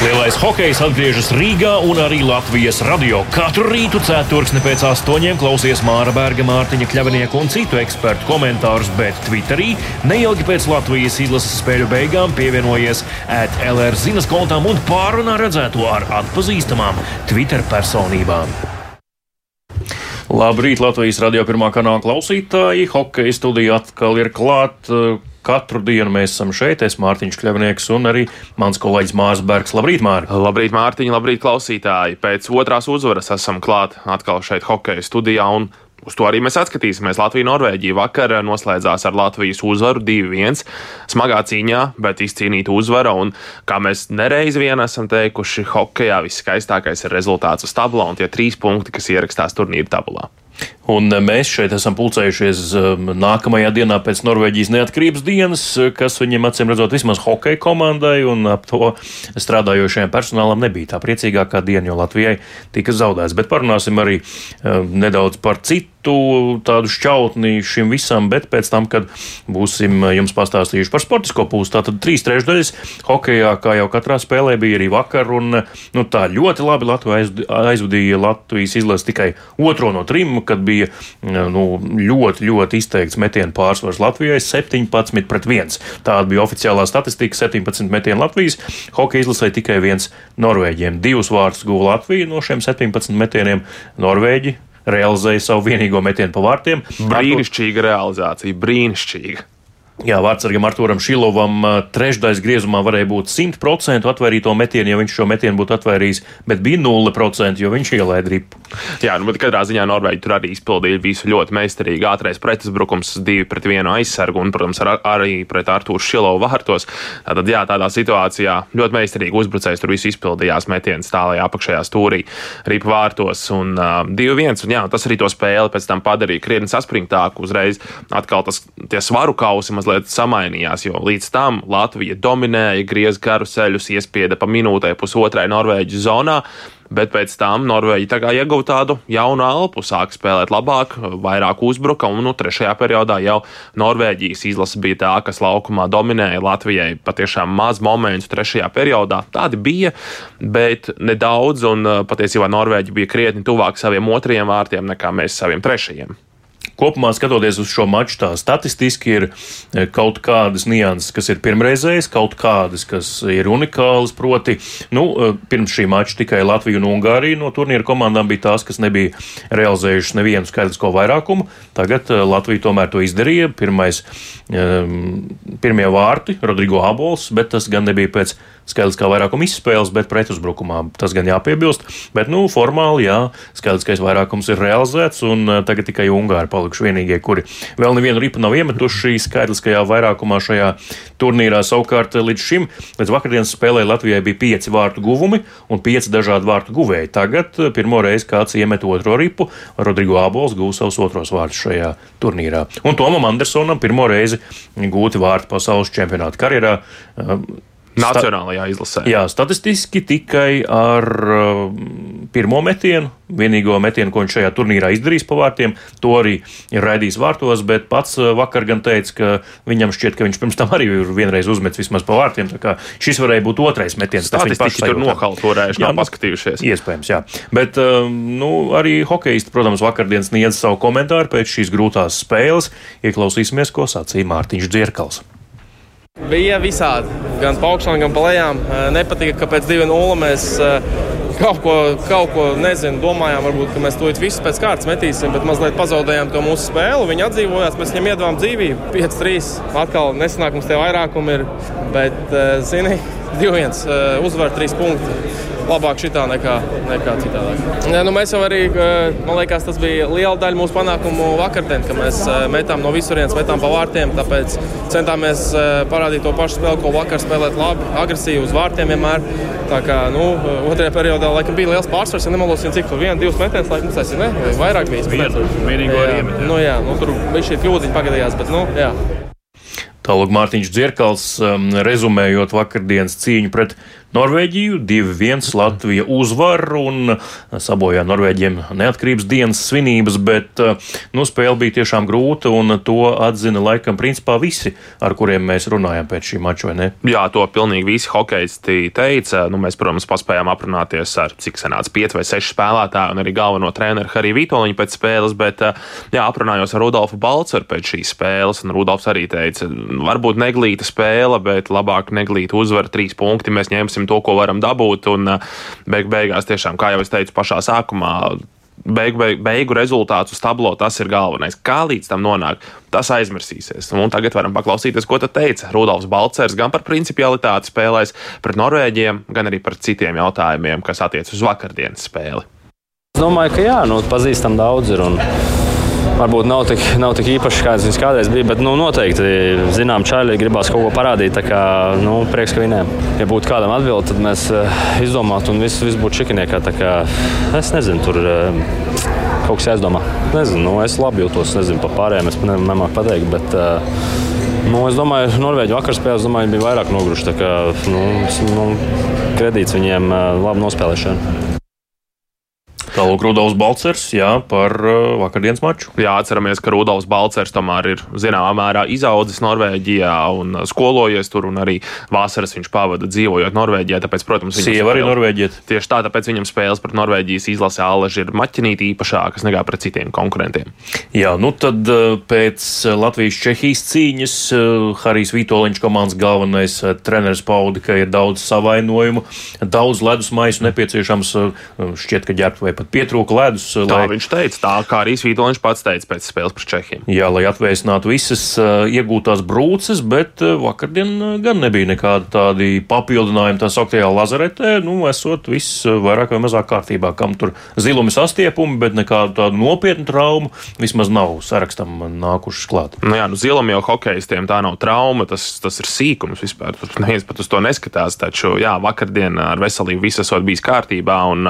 Lielais hokejs atgriežas Rīgā un arī Latvijas radio. Katru rītu ceturksni pēc astoņiem klausies Māra Berga, Mārtiņa Kļavinieka un citu ekspertu komentārus, bet Twitterī neilgi pēc Latvijas izlases spēļu beigām pievienojies ētlr zinas kontām un pārunā redzēto ar atpazīstamām Twitter personībām. Labrīt, Latvijas radio pirmā kanāla klausītāji. Hokeja studija atkal ir klāta. Katru dienu mēs esam šeit. Es Mārtiņš Kļavnieks un arī mans kolēģis Mārs Bergs. Labrīt, Mārtiņ! Labrīt, Mārtiņ! Labrīt, klausītāji! Pēc otrās uzvaras esam klāt atkal šeit hokeja studijā un Uz to arī mēs atskatīsimies. Latvija-Norvēģija vakar noslēdzās ar Latvijas uzvaru 2-1. Smagā cīņā, bet izcīnīta uzvara. Un, kā mēs nereiz vien esam teikuši, hokeja viskaistākais ir rezultāts uz tabula un tie trīs punkti, kas ierakstās turnīra tabulā. Un e, mēs šeit esam pulcējušies e, nākamajā dienā pēc Norvēģijas neatkarības dienas, e, kas viņiem acīm redzot vismaz hokeja komandai un ap to strādājošajam personālam nebija tā priecīgākā diena, jo Latvijai tika zaudēts. Bet parunāsim arī nedaudz par citu tādu šķautni šim visam, bet pēc tam, kad būsim jums pastāstījuši par sportisko pusi, tātad trīs trešdaļas hokejā, kā jau katrā spēlē bija arī vakar, un nu, tā ļoti labi Latvija aizvadīja Latvijas izlasi tikai otro no trim kad bija nu, ļoti, ļoti izteikts metienu pārsvars Latvijai - 17 pret 1. Tāda bija oficiālā statistika - 17 metienu Latvijas. Hokeja izlasē tikai viens Norvēģiem. Divus vārdus guva Latvija no šiem 17 metieniem. Norvēģi realizēja savu vienīgo metienu pa vārtiem. Brīnišķīga realizācija, brīnišķīga. Jā, vārdsargam Arturam Šilovam trešdaļas griezumā varēja būt 100% atvērto metienu, ja viņš šo metienu būtu atvērījis, bet bija 0%, jo viņš ielaida ripu. Jā, nu, bet katrā ziņā Norvēģi tur arī izpildīja visu ļoti meistarīgi. Ātrais pretuzbrukums, divi pret vienu aizsargu un, protams, ar, arī pret Artūru Šilovu vārtos. Tātad, jā, tādā situācijā ļoti meistarīgi uzbrucējs tur visu izpildījās metiens tālajā apakšējā stūrī, ripu vārtos un uh, 2-1. Un jā, tas arī to spēli pēc tam padarīja krietni saspringtāku. Uzreiz atkal tas tie svaru kausi mazliet mazliet samainījās, jo līdz tam Latvija dominēja, griez karuseļus, iespieda pa minūtē pusotrai Norvēģu zonā. Bet pēc tam Norvēģi ieguva tādu jaunu elpu, sāka spēlēt labāk, vairāk uzbruka, un nu, trešajā periodā jau Norvēģijas izlase bija tā, kas laukumā dominēja Latvijai. Patiešām maz momentu trešajā periodā. Tādi bija, bet nedaudz, un patiesībā Norvēģi bija krietni tuvāk saviem otrajiem vārtiem nekā mēs saviem trešajiem. Kopumā skatoties uz šo maču, tā statistiski ir eh, kaut kādas nianses, kas ir pirmreizējas, kaut kādas, kas ir unikālas. Proti, nu, eh, pirms šī mača tikai Latvija un Ungārija no turnīra komandām bija tās, kas nebija realizējušas nevienu skaidrisko vairākumu. Tagad eh, Latvija tomēr to izdarīja. Pirmais, pirmie vārti, Rodrigo Abols, bet tas gan nebija pēc skaidriskā vairākuma izspēles, bet pretuzbrukumā tas gan jāpiebilst. Bet, nu, formāli, jā, skaidriskais vairākums ir realizēts, un tagad tikai Ungāri palikuši vienīgie, kuri vēl nevienu ripu nav iemetuši skaidriskajā vairākumā šajā turnīrā. Savukārt līdz šim, līdz vakardienas spēlē Latvijai bija pieci vārtu guvumi un pieci dažādi vārtu guvēji. Tagad pirmo reizi kāds iemet otro ripu, Rodrigo Abols gūs savus otros vārtus šajā turnīrā. Un Tomam Andersonam pirmo reizi gūti vārti pasaules čempionāta karjerā. Nacionālajā izlasē. Jā, statistiski tikai ar uh, pirmo metienu, vienīgo metienu, ko viņš šajā turnīrā izdarīs pa vārtiem. To arī ir raidījis vārtos, bet pats uh, vakar gan teica, ka viņam šķiet, ka viņš pirms tam arī ir vienreiz uzmetis vismaz pa vārtiem. Šis varēja būt otrais metiens. Tas viņš paši tur toreiz, nav paskatījušies. Iespējams, jā. Bet uh, nu, arī hokeisti, protams, vakardienas sniedz savu komentāru pēc šīs grūtās spēles. Ieklausīsimies, ko sacīja Mārtiņš Dzierkals. Bija visādi, gan pa augšām, gan pa lejām. Nepatika, ka pēc 2-0 mēs kaut ko, kaut ko nezinu, domājām, varbūt, ka mēs to visu pēc kārtas metīsim, bet mazliet pazaudējām to mūsu spēli. Viņi atdzīvojās, mēs viņiem iedavām dzīvību. 5-3. Atkal nesanākums tie vairākumi ir, bet, zini, 2-1 uzvar 3 punkti labāk šitā nekā, nekā citādāk. Ja, nu, mēs jau arī, man liekas, tas bija liela daļa mūsu panākumu vakardien, ka mēs metām no visurienes, metām pa vārtiem. Tāpēc centāmies parādīt to pašu spēli, ko vakar spēlēt labi, agresīvi uz vārtiem vienmēr. Tā kā nu, otrajā periodā laikam, bija liels pārsvars, ja nemaldos, cik tur viena, divas metienas, laikam, tas ir ne? vai vairāk bijis. Vienīgo arī. Nu, jā, nu, tur bija šī kļūdiņa pagadījās, bet nu, jā. Tālāk Mārtiņš Dzirkals, um, rezumējot vakardienas cīņu pret Norvēģiju 2-1 Latvija uzvar un sabojā Norvēģiem neatkarības dienas svinības, bet nu, spēle bija tiešām grūta un to atzina laikam principā visi, ar kuriem mēs runājam pēc šī mača, vai ne? Jā, to pilnīgi visi hokeisti teica. Nu, mēs, protams, paspējām aprunāties ar cik senāts 5 vai 6 spēlētāju un arī galveno treneru Hariju Vitoļņu pēc spēles, bet jā, aprunājos ar Rudolfu Balceru pēc šīs spēles, un Rudolfs arī teica, varbūt neglīta spēle, bet labāk neglīta uzvara, trīs punkti mēs ņemsim darīsim to, ko varam dabūt. Un uh, beig beigās, tiešām, kā jau es teicu pašā sākumā, beigu, beigu, beigu rezultāts uz tablo tas ir galvenais. Kā līdz tam nonāk, tas aizmirsīsies. Un tagad varam paklausīties, ko teica Rudolfs Balcers gan par principialitāti spēlēs pret Norvēģiem, gan arī par citiem jautājumiem, kas attiecas uz vakardienas spēli. Es domāju, ka jā, nu, pazīstam daudz. Ir, un varbūt nav tik, nav tik īpašs, kāds viņš kādreiz bija. Bet nu, noteikti, zinām, čāļi gribās kaut ko parādīt. Tā kā nu, prieks, ka viņiem, ja būtu kādam atbildi, tad mēs uh, izdomātu un viss, viss būtu čikiniekā. Kā, es nezinu, tur. Uh, Kaut kas jāizdomā. Nezinu, nu, es labi jūtos. Nezinu, par pārējiem es ne, nemāku pateikt. Bet, uh, Nu, es domāju, ka Norvēģija vakar spēlē, domāju, bija vairāk noguruši. Kā nu, nu, kredīts viņiem labi nospēlēšana. Tālāk Rudolfs Balcers jā, par uh, vakardienas maču. Jā, atceramies, ka Rudolfs Balcers tomēr ir zināmā mērā izaudzis Norvēģijā un skolojies tur, un arī vasaras viņš pavada dzīvojot Norvēģijā. Tāpēc, protams, viņš ir arī Norvēģija. Tieši tā, tāpēc viņam spēles pret Norvēģijas izlase Aleži ir maķinīti īpašākas nekā pret citiem konkurentiem. Jā, nu tad uh, pēc Latvijas-Čehijas cīņas uh, Harijs Vitoļņš komandas galvenais treneris paudi, ka ir daudz savainojumu, daudz ledus maisu nepieciešams šķiet, ka ģērbt vai pat pietrūka ledus. Tā lai... viņš teica, tā kā arī Svītoliņš pats teica pēc spēles pret Čehiem. Jā, lai atvēsinātu visas uh, iegūtās brūces, bet uh, vakardien uh, gan nebija nekāda tādi papildinājumi tā sauktajā lazaretē. Nu, esot viss vairāk vai mazāk kārtībā, kam tur zilumi sastiepumi, bet nekādu tādu nopietnu traumu vismaz nav sarakstam nākušas klāt. Nu jā, nu zilumi jau hokeistiem tā nav trauma, tas, tas ir sīkums vispār. Tur neviens pat uz to neskatās, taču jā, vakardien ar veselību viss esot bijis kārtībā un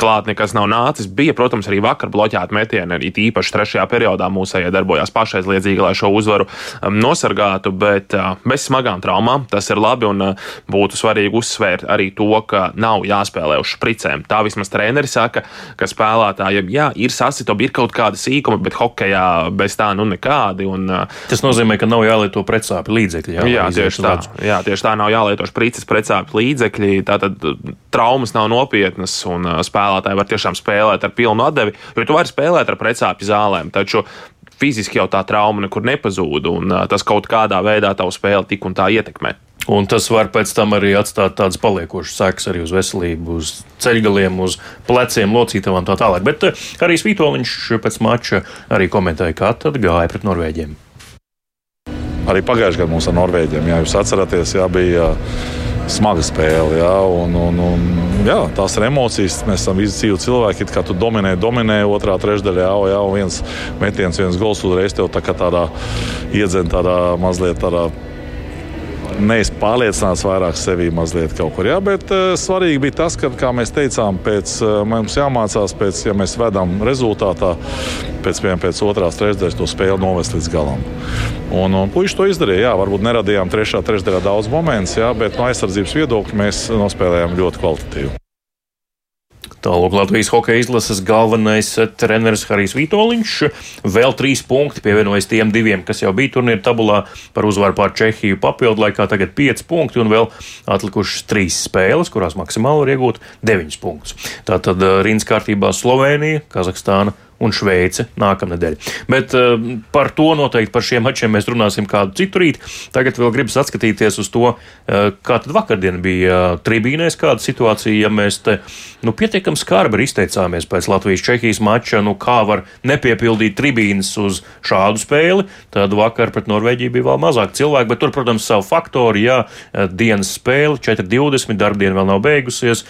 klāt nekas nav nācis. Bija, protams, arī vakar bloķēta metiena, arī īpaši trešajā periodā mūsējie darbojās pašaizliedzīgi, lai šo uzvaru um, nosargātu, bet uh, bez smagām traumām tas ir labi un uh, būtu svarīgi uzsvērt arī to, ka nav jāspēlē uz špricēm. Tā vismaz treneri saka, ka spēlētājiem jā, ir sasitobi, ir kaut kāda sīkuma, bet hokejā bez tā nu nekādi. Un, uh, tas nozīmē, ka nav jālieto pretsāpju līdzekļi. Jā, jā, tieši tā, jā, tieši tā nav jālieto šprices pretsāpju līdzekļi. Tātad traumas nav nopietnas un spēlētāji var tiešām tiešām spēlēt ar pilnu atdevi, jo tu vari spēlēt ar precāpju zālēm. Taču fiziski jau tā trauma nekur nepazūd, un tas kaut kādā veidā tavu spēli tik un tā ietekmē. Un tas var pēc tam arī atstāt tādas paliekošas sekas arī uz veselību, uz ceļgaliem, uz pleciem, locītavām tā tālāk. Bet arī Svītoliņš pēc mača arī komentēja, kā tad gāja pret Norvēģiem. Arī pagājušajā gadā mums ar Norvēģiem, ja jūs atceraties, jā, bija smaga spēle. Jā, un, un, un, jā, tās ir emocijas. Mēs esam izdzīvi cilvēki, kā tu dominē, dominē otrā trešdaļā. Jā, jā, viens metiens, viens gols uzreiz tev tā kā tādā iedzen tādā mazliet tādā neesmu pārliecināts vairāk sevī mazliet kaut kur. Jā, bet uh, svarīgi bija tas, ka, kā mēs teicām, pēc, uh, mums jāmācās, pēc, ja mēs vedam rezultātā, pēc, piemēram, pēc otrās trešdaļas to spēli novest līdz galam. Un, un puiši to izdarīja. Jā, varbūt neradījām trešā trešdaļā daudz momentus, bet no aizsardzības viedokļa mēs nospēlējām ļoti kvalitatīvi. Tālāk Latvijas hokeja izlases galvenais treneris Harijs Vitoļņš. Vēl trīs punkti pievienojas tiem diviem, kas jau bija turnīra tabulā par uzvaru pār Čehiju papildu laikā. Tagad pieci punkti un vēl atlikušas trīs spēles, kurās maksimāli var iegūt deviņus punktus. Tātad eh, rīns kārtībā Slovenija, Kazahstāna un Šveice nākamnedēļ. Bet uh, par to noteikti par šiem mačiem mēs runāsim kādu citu rītu. Tagad vēl gribas atskatīties uz to, uh, kā tad vakardien bija uh, tribīnēs, kāda situācija, ja mēs te nu, pietiekami skarbi izteicāmies pēc Latvijas-Čehijas mača, nu kā var nepiepildīt tribīnes uz šādu spēli, tad vakar pret Norvēģiju bija vēl mazāk cilvēku, bet tur, protams, savu faktoru, jā, dienas spēle, 4.20, darbdiena vēl nav beigusies,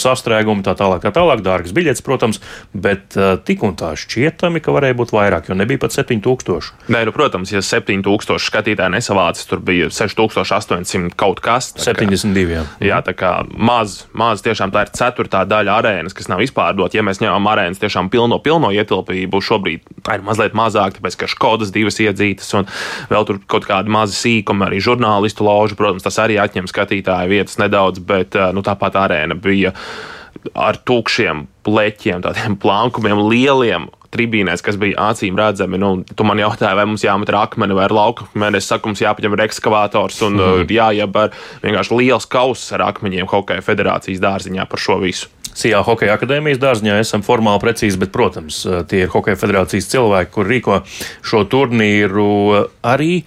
sastrēgumi tā tālāk, tā tālāk, dārgas biļetes, protams, bet tik un un tā šķietami, ka varēja būt vairāk, jo nebija pat 7000. Nē, nu, protams, ja 7000 skatītāji nesavācis, tur bija 6800 kaut kas. 72. Jā. jā, tā kā maz, maz tiešām tā ir ceturtā daļa arēnas, kas nav izpārdota. Ja mēs ņemam arēnas tiešām pilno, pilno ietilpību, šobrīd tā ir mazliet mazāk, tāpēc ka škodas divas iedzītas un vēl tur kaut kādi mazi sīkumi, arī žurnālistu ložu, protams, tas arī atņem skatītāju vietas nedaudz, bet nu, tāpat arēna bija ar tūkšiem pleķiem, tādiem plankumiem, lieliem tribīnēs, kas bija acīm redzami. Nu, tu man jautāji, vai mums jāmet ar akmeni vai ar lauku akmeni. Es saku, mums jāpaņem ekskavators un mm. jāieb ar vienkārši liels kauss ar akmeņiem Hokeja federācijas dārziņā par šo visu. Sijā Hokeja akadēmijas dārziņā esam formāli precīzi, bet, protams, tie ir Hokeja federācijas cilvēki, kur rīko šo turnīru arī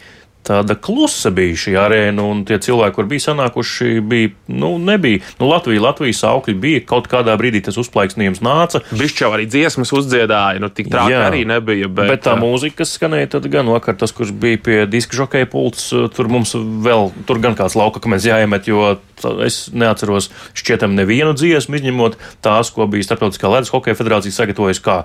tāda klusa bija šī arēna, un tie cilvēki, kur bija sanākuši, bija, nu, nebija. Nu, Latvija, Latvijas augļi bija, kaut kādā brīdī tas uzplaiksnījums nāca. Bišķi jau arī dziesmas uzdziedāja, nu, tik traki arī nebija. Bet, bet tā mūzika, kas skanēja, tad gan vakar tas, kurš bija pie diska žokeja pults, tur mums vēl, tur gan kāds lauka, ka mēs jāiemet, jo es neatceros šķietam nevienu dziesmu, izņemot tās, ko bija Starptautiskā ledus hokeja federācija sagatavojusi kā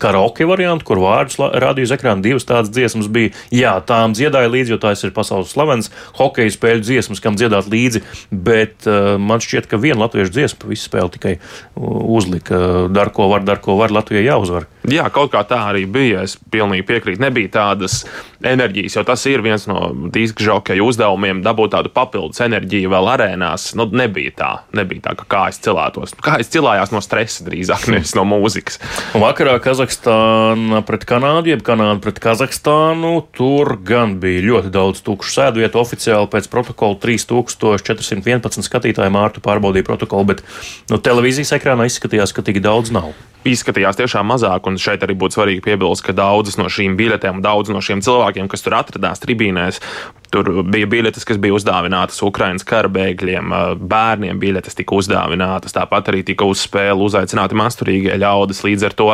karaoke variantu, kur vārdus rādīja uz ekrāna. Divas tādas dziesmas bija. Jā, tām dziedāja līdzi, jo tās ir pasaules slavens hokeja spēļu dziesmas, kam dziedāt līdzi, bet uh, man šķiet, ka viena latviešu dziesma visu spēli tikai uzlika. Dar ko var, dar ko var, Latvijai jāuzvar. Jā, kaut kā tā arī bija. Es pilnīgi piekrītu. Nebija tādas enerģijas, jo tas ir viens no diska žokeja uzdevumiem, dabūt tādu papildus enerģiju vēl arēnās. Nu, nebija tā, nebija tā, kā es cilētos. Kā es cilājos no stresa drīzāk, nevis no mūzikas. Vakarā Kazahstāna pret Kanādu, jeb Kanāda pret Kazahstānu, tur gan bija ļoti daudz tukšu sēdvietu. Oficiāli pēc protokola 3411 skatītāju mārtu pārbaudīja protokolu, bet nu, televīzijas ekrānā izskatījās, ka tik daudz nav izskatījās tiešām mazāk. Un šeit arī būtu svarīgi piebilst, ka daudzas no šīm biļetēm, daudz no šiem cilvēkiem, kas tur atradās tribīnēs, tur bija biļetes, kas bija uzdāvinātas Ukraiņas kara bēgļiem, bērniem biļetes tika uzdāvinātas. Tāpat arī tika uz spēli uzaicināti masturīgie ļaudis līdz ar to.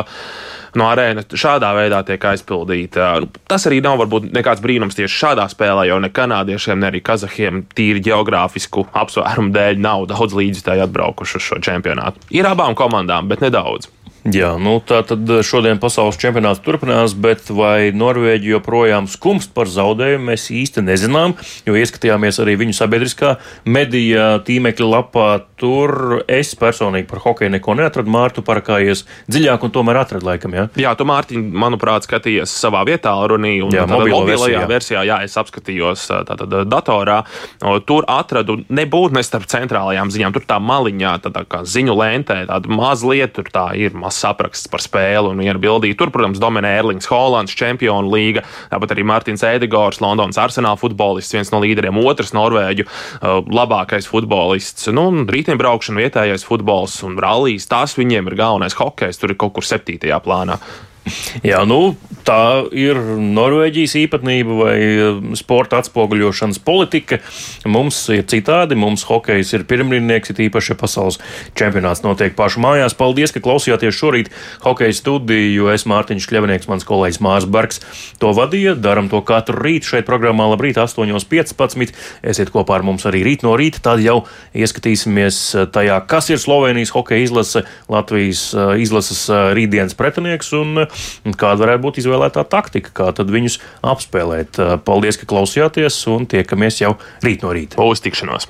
No arēnas šādā veidā tiek aizpildīta. Nu, tas arī nav varbūt nekāds brīnums tieši šādā spēlē, jo ne kanādiešiem, ne arī kazahiem tīri geogrāfisku apsvērumu dēļ nav daudz līdzekļu atbraukuši uz šo čempionātu. Ir abām komandām, bet nedaudz. Jā, nu tā tad šodien pasaules čempionāts turpinās, bet vai Norvēģi joprojām skumst par zaudējumu, mēs īsti nezinām, jo ieskatījāmies arī viņu sabiedriskā medija tīmekļa lapā. Tur es personīgi par hokeju neko neatradu. Mārtu parakājies dziļāk un tomēr atradu laikam, jā? Jā, tu Mārtiņ, manuprāt, skatījies savā vietā runī un jā, mobilajā versijā. versijā. Jā, es apskatījos tātad datorā. Tur atradu nebūtu ne starp centrālajām ziņām, tur tā maliņā, tā, tā kā ziņu lentē, tāda mazliet tur tā ir. Maz mazs apraksts par spēli un viena bildīte. Tur, protams, dominē Erlings Hollands, Čempionu līga, tāpat arī Mārtiņš Edegors, Londonas arsenāla futbolists, viens no līderiem, otrs norvēģu uh, labākais futbolists. Nu, rītdienbraukšana, vietējais futbols un rallijas, tās viņiem ir galvenais hokejs, tur ir kaut kur septītajā plānā. Jā, nu, tā ir Norvēģijas īpatnība vai um, sporta atspoguļošanas politika. Mums ir citādi. Mums hokejs ir pirmrindnieks, ir īpaši pasaules čempionāts notiek pašu mājās. Paldies, ka klausījāties šorīt hokeja studiju, jo es Mārtiņš Kļavinieks, mans kolēģis Mārs Bergs, to vadīja. Daram to katru rītu šeit programmā Labrīt 8.15. Esiet kopā ar mums arī rīt no rīta. Tad jau ieskatīsimies tajā, kas ir Slovenijas hokeja izlase, Latvijas uh, izlases uh, rītdienas pretinieks un kāda varētu būt izvēlētā taktika, kā tad viņus apspēlēt. Paldies, ka klausījāties un tiekamies jau rīt no rīta. Uz tikšanos!